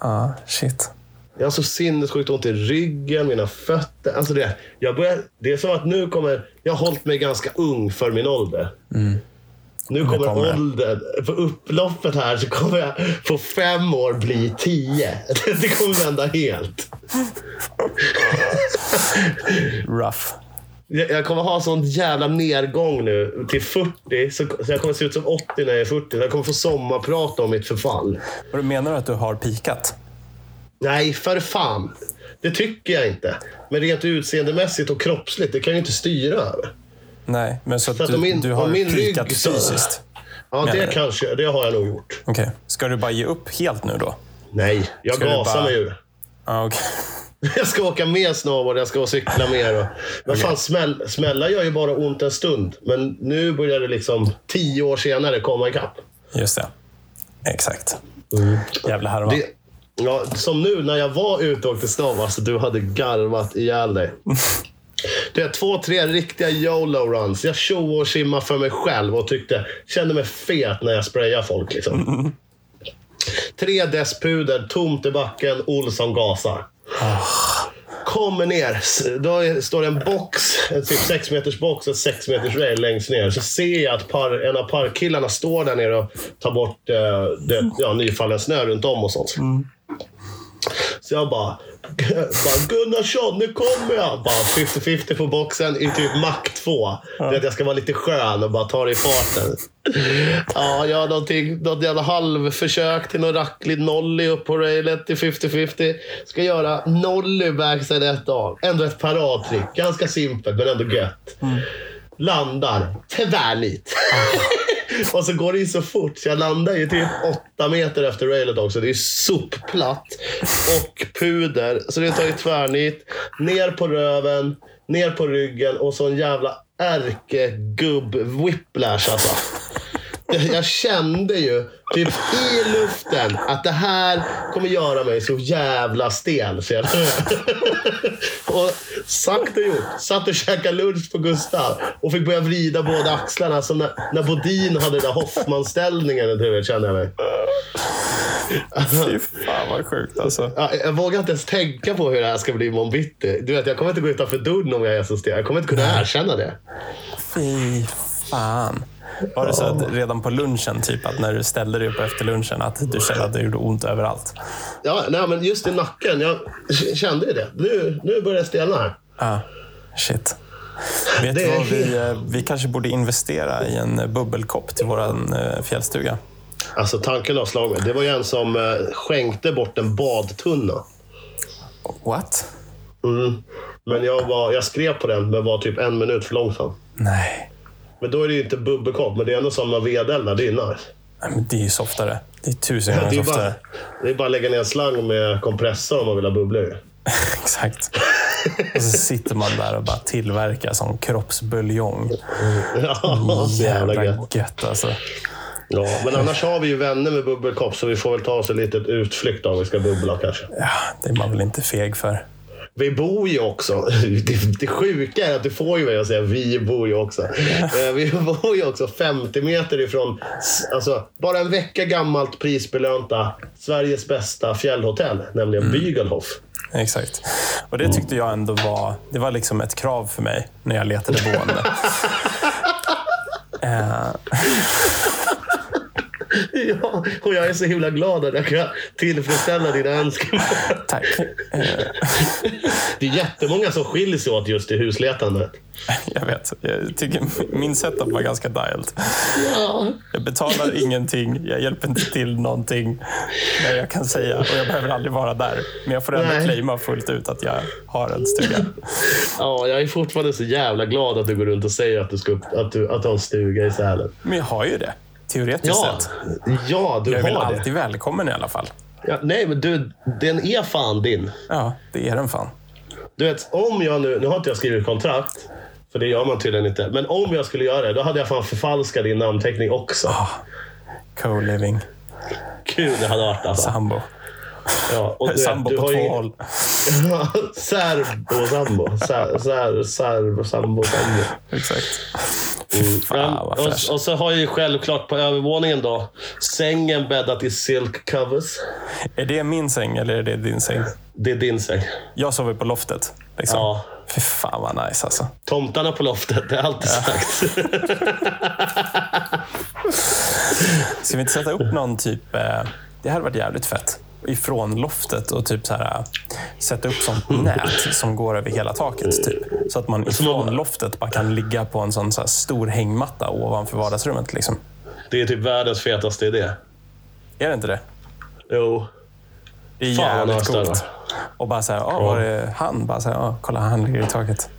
S2: ja, shit.
S1: Jag har så sinnessjukt ont i ryggen, mina fötter. Alltså det, jag börjar, det är som att nu kommer... Jag har hållit mig ganska ung för min ålder. Nu kommer, åldern. På upploppet här så kommer jag på fem år bli tio. Det kommer vända helt.
S2: Rough.
S1: Jag kommer ha sån jävla nedgång nu till 40. Så, så jag kommer se ut som 80 när jag är 40. Jag kommer få sommarprata om mitt förfall.
S2: Du menar att du har pikat?
S1: Nej, för fan. Det tycker jag inte. Men rent utseendemässigt och kroppsligt, det kan jag inte styra över.
S2: Nej, men så att,
S1: Så att
S2: du,
S1: min-
S2: du har
S1: min
S2: pikat
S1: rygg
S2: fysiskt?
S1: Ja, det
S2: du?
S1: kanske, det har jag nog gjort.
S2: Okej. Ska du bara ge upp helt nu då?
S1: Nej, jag
S2: Ska
S1: gasar
S2: bara-
S1: mig ur.
S2: Ja, okej. <laughs>
S1: Jag ska åka mer snowboard, jag ska cykla mer. Och, men fan, smäll, smälla gör ju bara ont en stund. Men nu börjar det liksom tio år senare komma ikapp.
S2: Just det. Exakt. Jävla härva.
S1: Det, ja, som nu när jag var ute och åkte snow, alltså du hade garvat ihjäl dig. <laughs> Det är två, tre riktiga YOLO-runs. Jag tjo och simma för mig själv och tyckte, kände mig fet när jag sprayade folk. Liksom. <laughs> Tre desspuder, tomt i backen, Olsson gasar. Kommer ner. Då står det en box, en typ 6 meters box, en 6 meters rail längst ner. Så ser jag att par, en av parkillarna står där nere och tar bort eh, det, ja, nyfallen snö runt om och sånt. Så jag bara, bara Gunnarsson, nu kommer jag! Bara 50-50 på boxen i typ Mac 2. Det att jag ska vara lite skön och bara ta det i farten. Ja, jag har någonting, något jävla halvförsök till någon racklig nolly upp på railet i 50-50. Ska göra nolly backside ett av. Ändå ett paradtrick. Ganska simpelt, men ändå gött. Landar. Tvärnit. Och så går det ju så fort, så jag landar ju typ åtta meter efter railet också. Det är sopplatt och puder. Så det tar ju tvärnit. Ner på röven, ner på ryggen och så en jävla ärkegubb-whiplash alltså. Jag- <laughs> Jag kände ju typ i luften att det här kommer göra mig så jävla stel. Så jag... <laughs> och sagt och gjort. Satt och käkade lunch på Gustav och fick börja vrida båda axlarna. Som när, när Bodin hade den där Hoffman-ställningen. Du vet, kände jag mig.
S2: Fy fan vad sjukt alltså.
S1: Ja, jag vågar inte ens tänka på hur det här ska bli imorgon bitti. Du vet, jag kommer inte gå utanför dörren om jag är så stel. Jag kommer inte kunna erkänna det.
S2: Fy fan. Var det så att redan på lunchen, typ att när du ställde dig upp efter lunchen, att du kände att det gjorde ont överallt?
S1: Ja, nej, men just i nacken. Jag kände ju det. Nu, nu börjar det stelna här.
S2: Ja, shit. Vet
S1: Det
S2: vad, vi, eh, vi kanske borde investera i en bubbelkopp till vår fjällstuga.
S1: Alltså tanken mig. Det var ju en som eh, skänkte bort en badtunna.
S2: What?
S1: Mm. Men jag, var, jag skrev på den, men var typ en minut för långsam.
S2: Nej.
S1: Men då är det ju inte bubbelkopp, men det är ändå som man vedeldar. Det är nice.
S2: Nej, men det är ju softare. Det är tusen gånger
S1: bara,
S2: softare.
S1: det är bara att lägga ner en slang med kompressor om man vill ha bubblor. <laughs>
S2: Exakt. Och så sitter man där och bara tillverkar sån kroppsbuljong. <laughs>
S1: Ja, så jävla
S2: Jävla
S1: gött.
S2: gött alltså.
S1: Ja, men annars har vi ju vänner med bubbelkopp, så vi får väl ta oss en liten utflykt om vi ska bubbla kanske.
S2: Ja, det är man väl inte feg för.
S1: Vi bor ju också. <laughs> Det, det sjuka är att du får ju mig att säga vi bor ju också. Eh, Vi <laughs> bor ju också 50 meter ifrån, alltså bara en vecka gammalt prisbelönta Sveriges bästa fjällhotell, nämligen Bügelhof.
S2: Exakt. Och det tyckte jag ändå var, det var liksom ett krav för mig när jag letade <laughs> boende.
S1: Ja, och jag är så himla glad att jag kan tillfredsställa dina önskemål.
S2: tack.
S1: Det är jättemånga som skiljer sig åt just i husletandet.
S2: jag vet. Jag tycker min setup var ganska dialed.
S1: Ja.
S2: Jag betalar ingenting, jag hjälper inte till någonting. Men jag kan säga, och jag behöver aldrig vara där. Men jag får ändå
S1: Nej.
S2: claima fullt ut att jag har en stuga.
S1: ja, jag är fortfarande så jävla glad att du går runt och säger att du, ska, att du, att du har en stuga i Sälen.
S2: Men jag har ju det, teoretiskt
S1: Ja,
S2: sett.
S1: ja du
S2: Jag är väl
S1: har det.
S2: alltid välkommen i alla fall.
S1: Ja, nej, men du, den är fan din.
S2: Ja, det är den fan.
S1: Du vet, om jag nu... Nu har inte jag skrivit kontrakt, för det gör man tydligen inte. Men om jag skulle göra det, då hade jag fan förfalskat din namnteckning också.
S2: Co-living,
S1: Kul det hade varit alltså.
S2: sambo.
S1: Ja, och <laughs> du,
S2: Sambo
S1: du
S2: på två
S1: ju-
S2: håll. <laughs>
S1: Serbo sambo. Sär, sär, serbo sambo sambo.
S2: Exakt.
S1: Mm.
S2: Fan,
S1: och, och så har jag ju självklart på övervåningen då sängen bäddat i silk covers.
S2: Är det min säng eller är det din säng?
S1: Det är din säng.
S2: Jag sover på loftet. Liksom.
S1: Ja.
S2: Fy fan vad nice alltså.
S1: Tomtarna på loftet, det har alltid sagt. <laughs>
S2: Ska vi inte sätta upp någon typ... Eh, det hade varit jävligt fett. Ifrån loftet och typ så här, eh, sätta upp sånt nät som går över hela taket. Typ. Så att man ifrån loftet bara kan ligga på en sån så här stor hängmatta ovanför vardagsrummet. Liksom.
S1: Det är typ världens fetaste idé.
S2: Är det inte det?
S1: Jo.
S2: Det är
S1: Fan,
S2: jävligt coolt. Och bara så här, var är han? Bara så här, kolla han ligger i taket.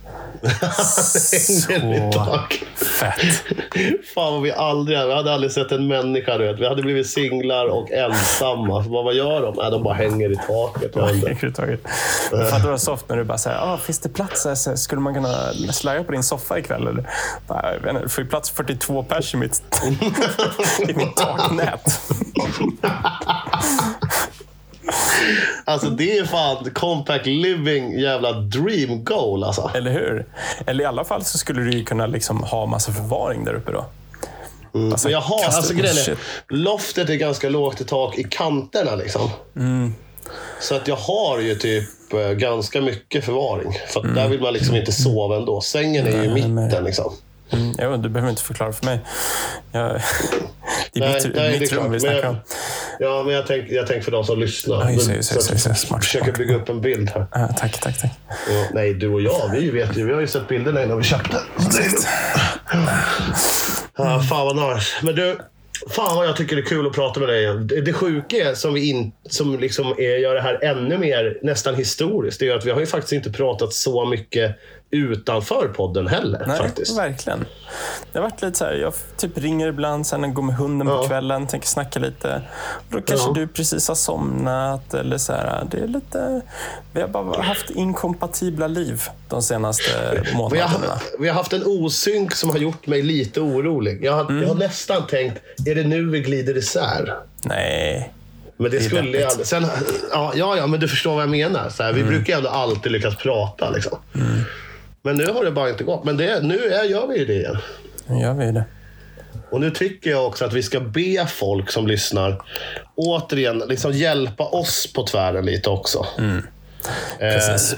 S1: Hänger
S2: Så fett.
S1: Fan vad vi aldrig, vi hade aldrig sett en människa. Du vet. Vi hade blivit singlar och ensamma. Så vad, vad gör de? Nej, de bara hänger i taket. Inte.
S2: Ligger i taket. Fattar vad soft när du bara säger, ah, finns det plats? Här, Skulle man kunna slagga på din soffa ikväll? Eller? Bara, jag vet får ju plats 42 pers i mitt, <laughs> i mitt taknät. <laughs>
S1: Alltså det är fan compact living jävla dream goal alltså.
S2: Eller hur? Eller i alla fall så skulle du ju kunna liksom ha massa förvaring där uppe då. Alltså,
S1: Men jag har, alltså grejen loftet är ganska lågt i tak i kanterna liksom.
S2: Mm.
S1: Så att jag har ju typ eh, ganska mycket förvaring. För
S2: Mm.
S1: där vill man liksom inte sova ändå. Sängen är ju i mitten liksom.
S2: Mm, jo, du behöver inte förklara för mig. Jag, det är
S1: Nej,
S2: mitt,
S1: nej, det
S2: mitt
S1: klart.
S2: rum vi snackar om.
S1: Ja, men jag tänker jag tänk för de som lyssnar.
S2: Ja, just det, just det,
S1: så
S2: just det, just det. Smart,
S1: Försöker
S2: smart.
S1: bygga upp en bild här.
S2: Ja, tack, tack, tack.
S1: Ja, nej, du och jag, vi vet ju. Vi har ju sett bilderna innan vi köpte. Ja, fan vad nice. Men du, fan vad jag tycker det är kul att prata med dig. Det, det sjuka är, som, vi in, som liksom är, gör det här ännu mer nästan historiskt, det är att vi har ju faktiskt inte pratat så mycket utanför podden heller.
S2: Nej,
S1: faktiskt.
S2: verkligen. Det har varit lite så här, jag typ ringer ibland, sen går med hunden på
S1: Ja.
S2: kvällen, tänker snacka lite. Och då kanske
S1: Ja.
S2: du precis har somnat. Eller så här, det är lite, vi har bara haft inkompatibla liv de senaste
S1: Vi har,
S2: månaderna.
S1: vi har haft en osynk som har gjort mig lite orolig. Jag har,
S2: Mm.
S1: jag har nästan tänkt, är det nu vi glider isär?
S2: Nej,
S1: Men det,
S2: Det
S1: skulle jag aldrig. Sen, ja, ja, men du förstår vad jag menar. Så här, vi brukar ändå alltid lyckas prata. Liksom. Men nu har det bara inte gått. Men det, nu är, gör vi ju det igen.
S2: nu gör vi det.
S1: Och nu tycker jag också att vi ska be folk som lyssnar återigen liksom hjälpa oss på tvären lite också. Eh,
S2: Precis.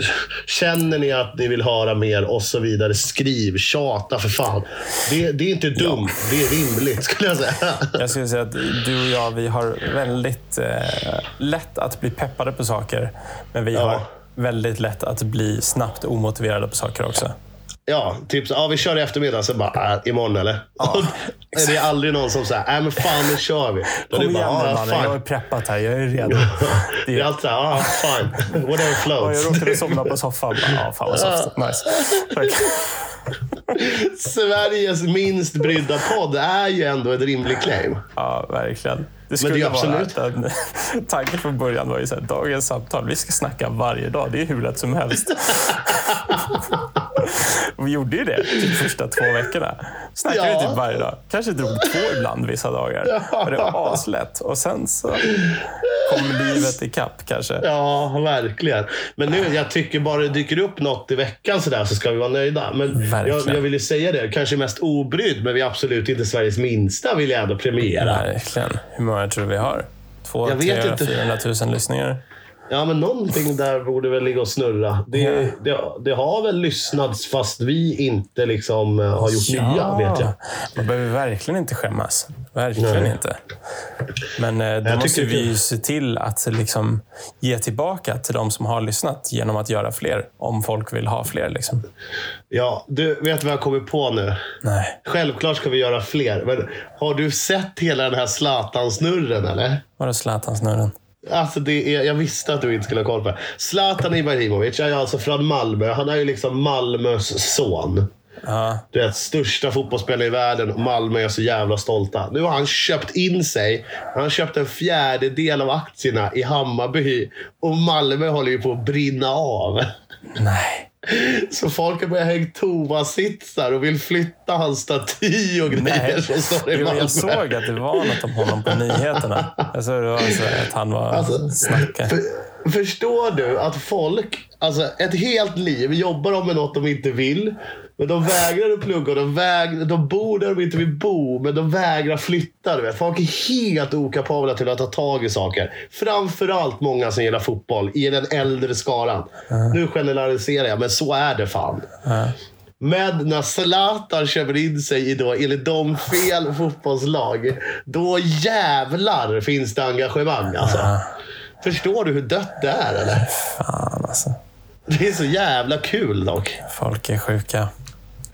S1: känner ni att ni vill höra mer och så vidare, skriv, tjata för fan. Det, det är inte dumt, det är rimligt skulle jag säga. <laughs>
S2: Jag skulle säga att du och jag, vi har väldigt eh, lätt att bli peppade på saker. Men vi
S1: Ja.
S2: har väldigt lätt att bli snabbt omotiverade på saker också.
S1: Ja, typ så, ja, vi kör i eftermiddag. Så bara, äh, imorgon eller? Och <laughs> det är aldrig någon som säger, nej men fan nu kör vi. Då är
S2: Kom igen
S1: bara, "Ah,
S2: mannen, jag är
S1: fan.
S2: preppat här. Jag är redo. <laughs>
S1: Det är alltid såhär, ah, fine. <laughs> Whatever
S2: Ja,
S1: floats.
S2: jag råkade somna på soffan. Ja, fan vad soft. Nice. Tack.
S1: Sveriges minst brydda podd är ju ändå ett rimligt claim.
S2: Ja, verkligen. Det
S1: det
S2: skulle vara
S1: absolut-
S2: att en, <laughs> tanken från början var ju så här, dagens samtal, vi ska snacka varje dag. Det är hur lätt som helst. <laughs> vi gjorde ju det typ första två veckorna. Snackade
S1: Ja.
S2: vi typ varje dag. Kanske drog två ibland vissa dagar.
S1: Ja.
S2: Och det var aslätt. Och sen så kom livet ikapp kanske.
S1: Ja, verkligen. Men nu, jag tycker bara det dyker upp något i veckan sådär så ska vi vara nöjda. Men jag, jag vill ju säga det, kanske mest obrydd, men vi är absolut inte Sveriges minsta vill jag ändå premiera.
S2: Verkligen. Hur många tror du vi har? Två,
S1: Jag vet
S2: 300,
S1: inte.
S2: 400 000 lyssningar?
S1: Ja, men någonting där borde väl ligga och snurra. Det,
S2: Ja.
S1: det, det har väl lyssnats fast vi inte liksom eh, har gjort nya, vet jag.
S2: Man behöver verkligen inte skämmas. Verkligen
S1: Nej.
S2: inte. Men eh, då
S1: Jag
S2: måste vi ju se till att liksom, ge tillbaka till de som har lyssnat genom att göra fler. Om folk vill ha fler. Liksom.
S1: Ja, du vet vad jag kommer på nu?
S2: Nej.
S1: Självklart ska vi göra fler. Men har du sett hela den här Zlatan-snurren eller?
S2: Vadå Zlatan-snurren?
S1: Alltså det är, jag visste att du inte skulle ha koll på det. Zlatan Ibrahimovic är alltså från Malmö. Han är ju liksom Malmös son.
S2: Ja,
S1: Du vet, största fotbollsspelare i världen. Malmö är så jävla stolta. Nu har han köpt in sig. Han har köpt en fjärdedel av aktierna i Hammarby. Och Malmö håller ju på att brinna av.
S2: nej.
S1: Så folk har börjat hänga toasitsar och vill flytta hans staty och grejer som står i Malmö.
S2: jag såg att det var något om honom på nyheterna. Jag såg det var så att han var
S1: Alltså,
S2: snackare.
S1: För, förstår du att folk, alltså ett helt liv jobbar de med något de inte vill. Men de vägrar att plugga och de, väg, de bor där de inte vill bo. Men de vägrar flytta. Du vet. Folk är helt okapabla till att ta tag i saker. Framförallt många som gillar fotboll i den äldre skaran. Nu generaliserar jag, men så är det fan.
S2: Ja.
S1: Men när Zlatan köper in sig i då, enligt dem fel fotbollslag, då jävlar finns det engagemang. Alltså. Förstår du hur dött det är eller?
S2: Fan alltså.
S1: Det är så jävla kul dock.
S2: Folk är sjuka.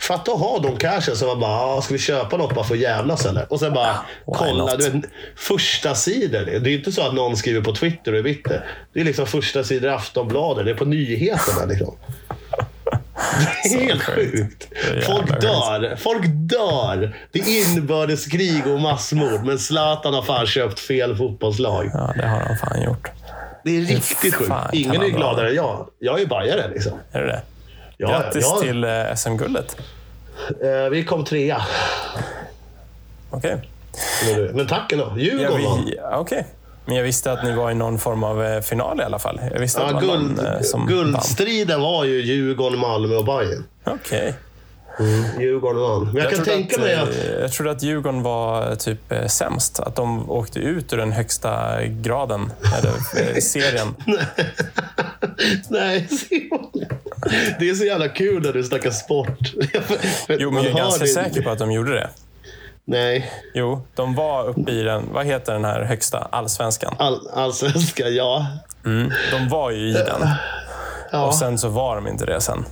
S1: Fatta att ha de cashen som man bara, "Ah, ska vi köpa något bara för att jävlas eller? Och sen bara,
S2: why
S1: kolla.
S2: not?
S1: Du vet, första sidor. Det är inte så att någon skriver på Twitter och är bitter. Det är liksom första sidor i Aftonbladet. Det är på nyheterna liksom. Det är helt
S2: sjukt.
S1: Folk dör. Folk dör. Det är inbördeskrig och massmord. Men Zlatan har fan köpt fel fotbollslag.
S2: Ja, det har de fan gjort.
S1: Det är riktigt sjukt. Ingen är
S2: han
S1: gladare än jag. Jag är bajare liksom.
S2: Är det det?
S1: Ja,
S2: Grattis
S1: ja.
S2: till eh, SM-guldet.
S1: Eh, vi kom trea.
S2: Okej.
S1: Men tack ändå.
S2: Ja,
S1: Djurgården vann.
S2: vi- ja, okej. Men jag visste att ni var i någon form av eh, final i alla fall. Jag visste att
S1: Ja,
S2: det var
S1: guld,
S2: någon som vann.
S1: guldstriden var ju Djurgården, Malmö och Bayern.
S2: Okej.
S1: Djurgården vann. Men jag, kan
S2: trodde
S1: tänka
S2: att,
S1: mig att...
S2: Jag trodde att Djurgården var typ sämst. Att de åkte ut ur den högsta graden, eller serien. <laughs>
S1: Nej, <laughs> Simon. <laughs> Det är så jävla kul när du snackar sport.
S2: Jo, men jag är ganska
S1: det-
S2: säker på att de gjorde det.
S1: Nej,
S2: Jo, de var uppe i den, vad heter den här högsta, allsvenskan?
S1: all, allsvenska, ja.
S2: Mm, de var ju i den.
S1: ja.
S2: Och sen så var de inte det sen.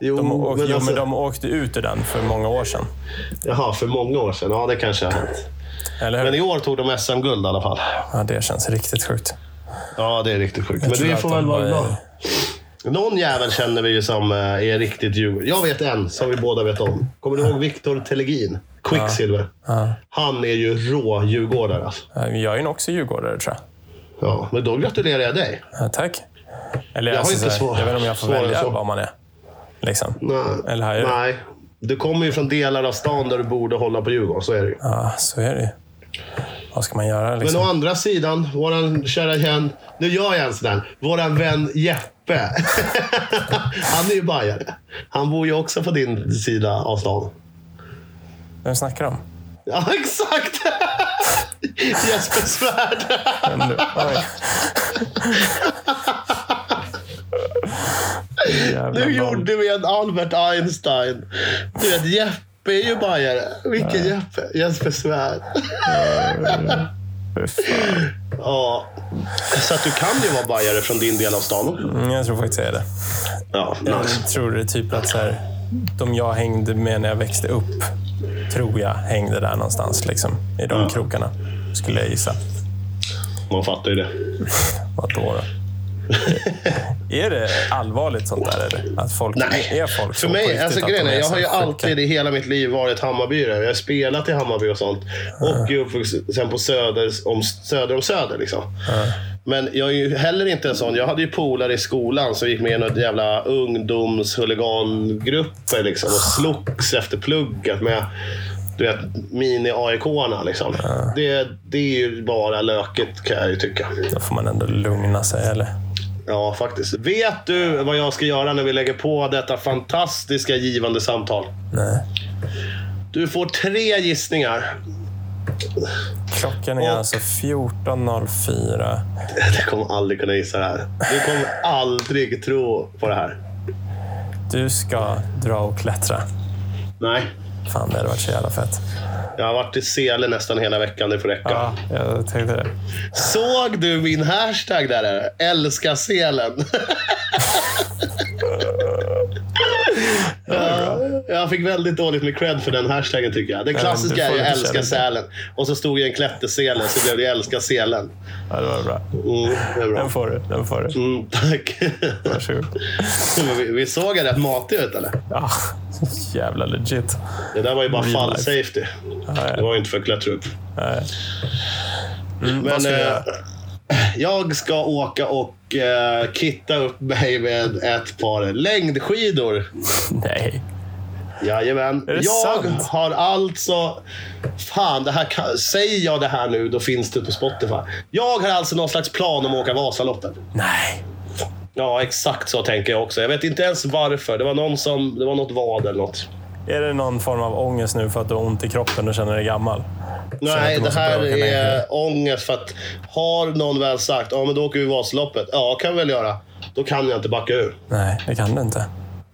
S1: jo,
S2: De, åk,
S1: men
S2: jo,
S1: alltså,
S2: men de åkte ut ur den för många år sedan.
S1: Jaha, för många år sedan. Ja, det kanske har hänt.
S2: Eller hur?
S1: Men i år tog de SM-guld i alla fall.
S2: Ja, det känns riktigt sjukt.
S1: Ja, det är riktigt sjukt. Men
S2: trodde
S1: vi får väl vara glada. Någon jävel känner vi ju som eh, är riktigt Djurgården. Jag vet en som vi båda vet om. Kommer du ihåg Viktor Telegin? Quicksilver.
S2: Ja.
S1: Han är ju rå djurgårdare. Alltså.
S2: Jag är ju också djurgårdare, tror jag.
S1: Ja, men då gratulerar jag dig.
S2: Ja, tack. Eller
S1: Jag har
S2: alltså,
S1: inte
S2: så
S1: svår-
S2: jag vet inte om jag får välja
S1: så.
S2: vad man är. Liksom.
S1: Nej.
S2: Eller har jag?
S1: Nej. Du kommer ju från delar av stan där du borde hålla på Djurgården. Så är det ju.
S2: Ja, så är det ju. Vad ska man göra
S1: Men
S2: liksom?
S1: å andra sidan, våran kära vän... Nu gör jag en sån där. Våran vän Jeppe. <laughs> Han är ju bajare. Han bor ju också på din sida av stan.
S2: Vem snackar om?
S1: Ja, <laughs> exakt! <laughs> Jesper Svärd.
S2: Nu-
S1: gjorde vi en Albert Einstein. Du vet, Jeppe är ju bajare. Vilken Jeppe? Jesper Svärd. Ja. Så att du kan ju vara bajare från din del av stan.
S2: Mm, Jag tror faktiskt jag är det.
S1: Ja,
S2: Jag
S1: nice.
S2: tror det är typ att så här, de jag hängde med när jag växte upp, tror jag hängde där någonstans. Liksom, I de
S1: Ja.
S2: krokarna, skulle jag gissa.
S1: Man fattar ju det. <laughs>
S2: Vad då? då? <laughs> är det allvarligt sånt där? Eller? Att folk,
S1: Nej.
S2: är folk
S1: För mig, alltså grejen är, jag har ju alltid i hela mitt liv varit Hammarbyare. Jag har spelat i Hammarby och sånt. Och är uppvuxen på söder om, söder om Söder. Liksom. Men jag är ju heller inte en sån. Jag hade ju polare i skolan som gick med i något jävla ungdomshuligangrupper liksom, och slogs efter plugget med du vet, mini-AIK-arna. Liksom. Det, det är ju bara löket kan jag ju tycka.
S2: Då får man ändå lugna sig, eller?
S1: Ja, faktiskt. Vet du vad jag ska göra när vi lägger på detta fantastiska givande samtal?
S2: Nej.
S1: Du får tre gissningar.
S2: Klockan är
S1: Och-
S2: alltså 14.04.
S1: Jag kommer aldrig kunna gissa det här. Du kommer aldrig tro på det här.
S2: Du ska dra och klättra.
S1: Nej.
S2: Fan, det hade varit så jävla fett.
S1: Jag har varit i Sele nästan hela veckan. Det får räcka.
S2: Ja, jag tänkte det.
S1: Såg du min hashtag där? Älska selen. <laughs> ja, jag fick väldigt dåligt med cred för den hashtaggen tycker jag. Den klassiska
S2: du
S1: är ju
S2: lite
S1: älska
S2: kärlek.
S1: sälen. Och så stod ju en klättersele så blev det älska selen.
S2: Ja, det var bra.
S1: Mm, det är bra.
S2: Den får du. Den får du.
S1: Mm, tack.
S2: Varsågod.
S1: Vi, vi såg rätt matig ut eller?
S2: Ja, <laughs> jävla legit.
S1: Det där var ju bara fall safety. Det var ju inte för att klättra upp.
S2: Nej. Mm, vad
S1: Men
S2: ska vi
S1: eh, jag ska åka och eh, kitta upp mig med ett par längdskidor. <laughs>
S2: Nej.
S1: Jajamän.
S2: Är det
S1: jag
S2: sant?
S1: har alltså... Fan, det här kan, säger jag det här nu, då finns det på Spotify. Jag har alltså någon slags plan om att åka Vasaloppet.
S2: Nej.
S1: Ja, exakt så tänker jag också. Jag vet inte ens varför. Det var någon som... Det var något vad eller något.
S2: Är det någon form av ångest nu för att du har ont i kroppen och känner dig gammal?
S1: Nej, det här är ångest för att har någon väl sagt ja men då åker vi Vasaloppet. Ja, kan vi väl göra. Då kan jag inte backa ur.
S2: Nej, det kan du inte.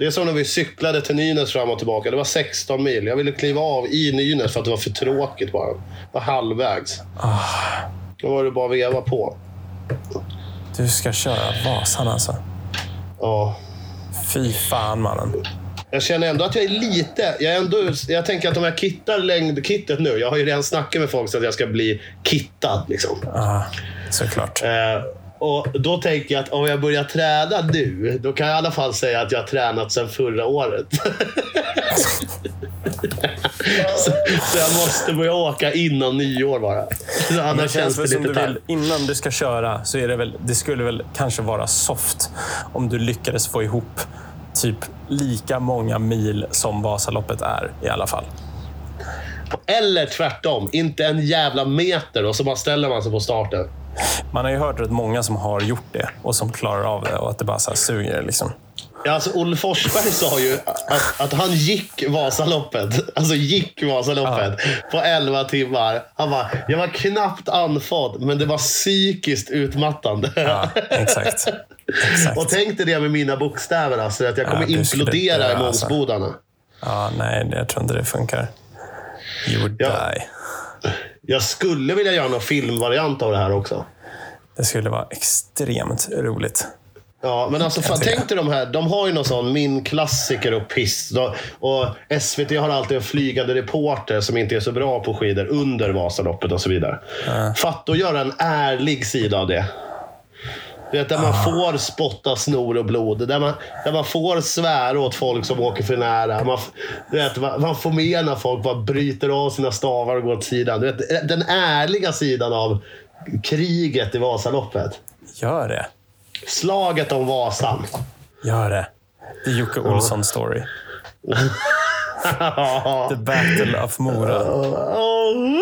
S1: Det är som när vi cyklade till Nynäs fram och tillbaka. Det var 16 mil. Jag ville kliva av i Nynäs för att det var för tråkigt bara. Det var halvvägs. Då var det bara att veva på.
S2: Du ska köra Vasan alltså.
S1: Ja.
S2: Fy fan mannen.
S1: Jag känner ändå att jag är lite... Jag, är ändå, jag tänker att om jag kittar längdkittet nu. Jag har ju redan snackat med folk så att jag ska bli kittad. Liksom.
S2: Ja, såklart.
S1: Eh, och Då tänker jag att om jag börjar träna nu, då kan jag i alla fall säga att jag har tränat sedan förra året. <laughs> så, så jag måste börja åka innan nyår bara. Så Annars
S2: det
S1: känns
S2: känns
S1: det
S2: väl som
S1: lite
S2: du vill, innan du ska köra så är det väl, det skulle väl kanske vara soft om du lyckades få ihop typ lika många mil som Vasaloppet är i alla fall.
S1: Eller tvärtom, inte en jävla meter och så bara ställer man sig på starten.
S2: Man har ju hört rätt många som har gjort det och som klarar av det och att det bara så suger. Liksom.
S1: Ja, alltså Olle Forsberg sa ju att, att han gick Vasaloppet. Alltså gick Vasaloppet på 11 timmar. Han bara, jag var knappt andfådd, men det var psykiskt utmattande.
S2: Ja, exakt. exakt.
S1: Och tänk dig det med mina bokstäver, alltså, att jag kommer
S2: Ja,
S1: implodera i
S2: alltså.
S1: Månsbodarna.
S2: Ja, nej, jag tror inte det funkar. You would
S1: Ja.
S2: die.
S1: Jag skulle vilja göra någon filmvariant av det här också.
S2: Det skulle vara extremt roligt.
S1: Ja, men alltså fan, tänk dig de här. De har ju någon sån Min klassiker och Piss. Och SVT har alltid en flygande reporter som inte är så bra på skidor under Vasaloppet och så vidare. Fatta att göra en ärlig sida av det. Vet, där man får spotta snor och blod. Där man, där man får svära åt folk som åker för nära. Man, vet, man, man får med när folk bara bryter av sina stavar och går åt sidan. Vet, den ärliga sidan av kriget i Vasaloppet.
S2: Gör det.
S1: Slaget om Vasan.
S2: Gör det. The Jocke Olsson story. <laughs> The battle of Mora.
S1: Oh.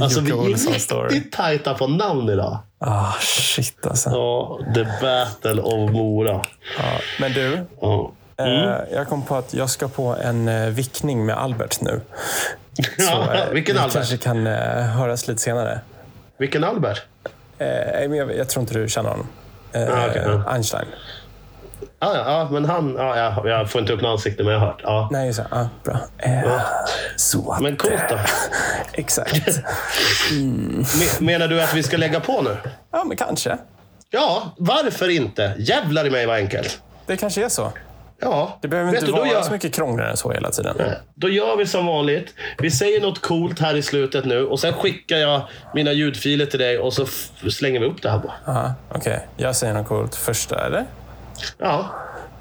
S1: Alltså vi är riktigt tajta på namn idag.
S2: Ah, shit alltså.
S1: Ja, The Battle of Mora.
S2: Ja, men du,
S1: Ja.
S2: eh, jag kom på att jag ska på en eh, vickning med Albert nu. <laughs>
S1: Ja,
S2: eh,
S1: vilken
S2: vi
S1: Albert?
S2: kanske kan eh, höras lite senare.
S1: Vilken Albert?
S2: Jag, jag tror inte du känner honom.
S1: Ah, ja.
S2: Einstein.
S1: Ja, ja, ja, men han... Ja, jag, jag får inte upp något ansikte, men jag har hört. Ja.
S2: Nej, det. Ah, bra. Eh, Så att,
S1: Men coolt då. <laughs>
S2: Exakt.
S1: Me- Menar du att vi ska lägga på nu?
S2: Ja, men kanske.
S1: Ja, varför inte? Jävlar i mig vad enkelt.
S2: Det kanske är så.
S1: Ja,
S2: Det behöver
S1: vet
S2: inte
S1: du,
S2: vara
S1: gör-
S2: så mycket krångligare än så hela tiden.
S1: Då gör vi som vanligt. Vi säger något coolt här i slutet nu och sen skickar jag mina ljudfiler till dig och så slänger vi upp det här bara.
S2: Okej, jag säger något coolt första, eller?
S1: Ja.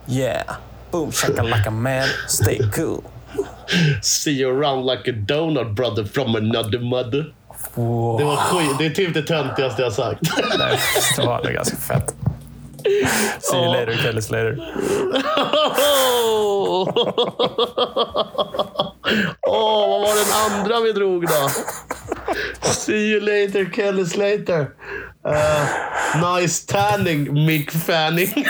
S2: Yeah! Boom shakalaka man, stay cool.
S1: See you around like a donut brother from another mother.
S2: Wow.
S1: Det var skit. Det är typ det töntigaste jag sagt.
S2: Nej, det var det ganska fett. See you later, Kelly Slater.
S1: Åh, oh, vad var den andra vi drog då? See you later, Kelly Slater. Uh, nice tanning, Mick Fanning.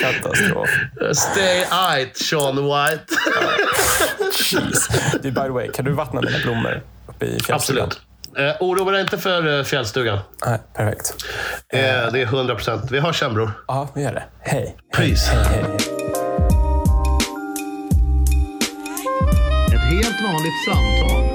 S2: Katastrof.
S1: Stay right, Sean White.
S2: Jeez. Du, by the way, kan du vattna dina blommor uppe i fjällstugan?
S1: Absolut. Uh, oroa dig inte för uh, fjällstugan.
S2: Nej, perfekt.
S1: Eh, det är 100 procent. Vi hörs sen, bror.
S2: Ja, vi gör det. Hej.
S1: Peace.
S2: Hej, hej, hej.
S1: Vanligt samtal.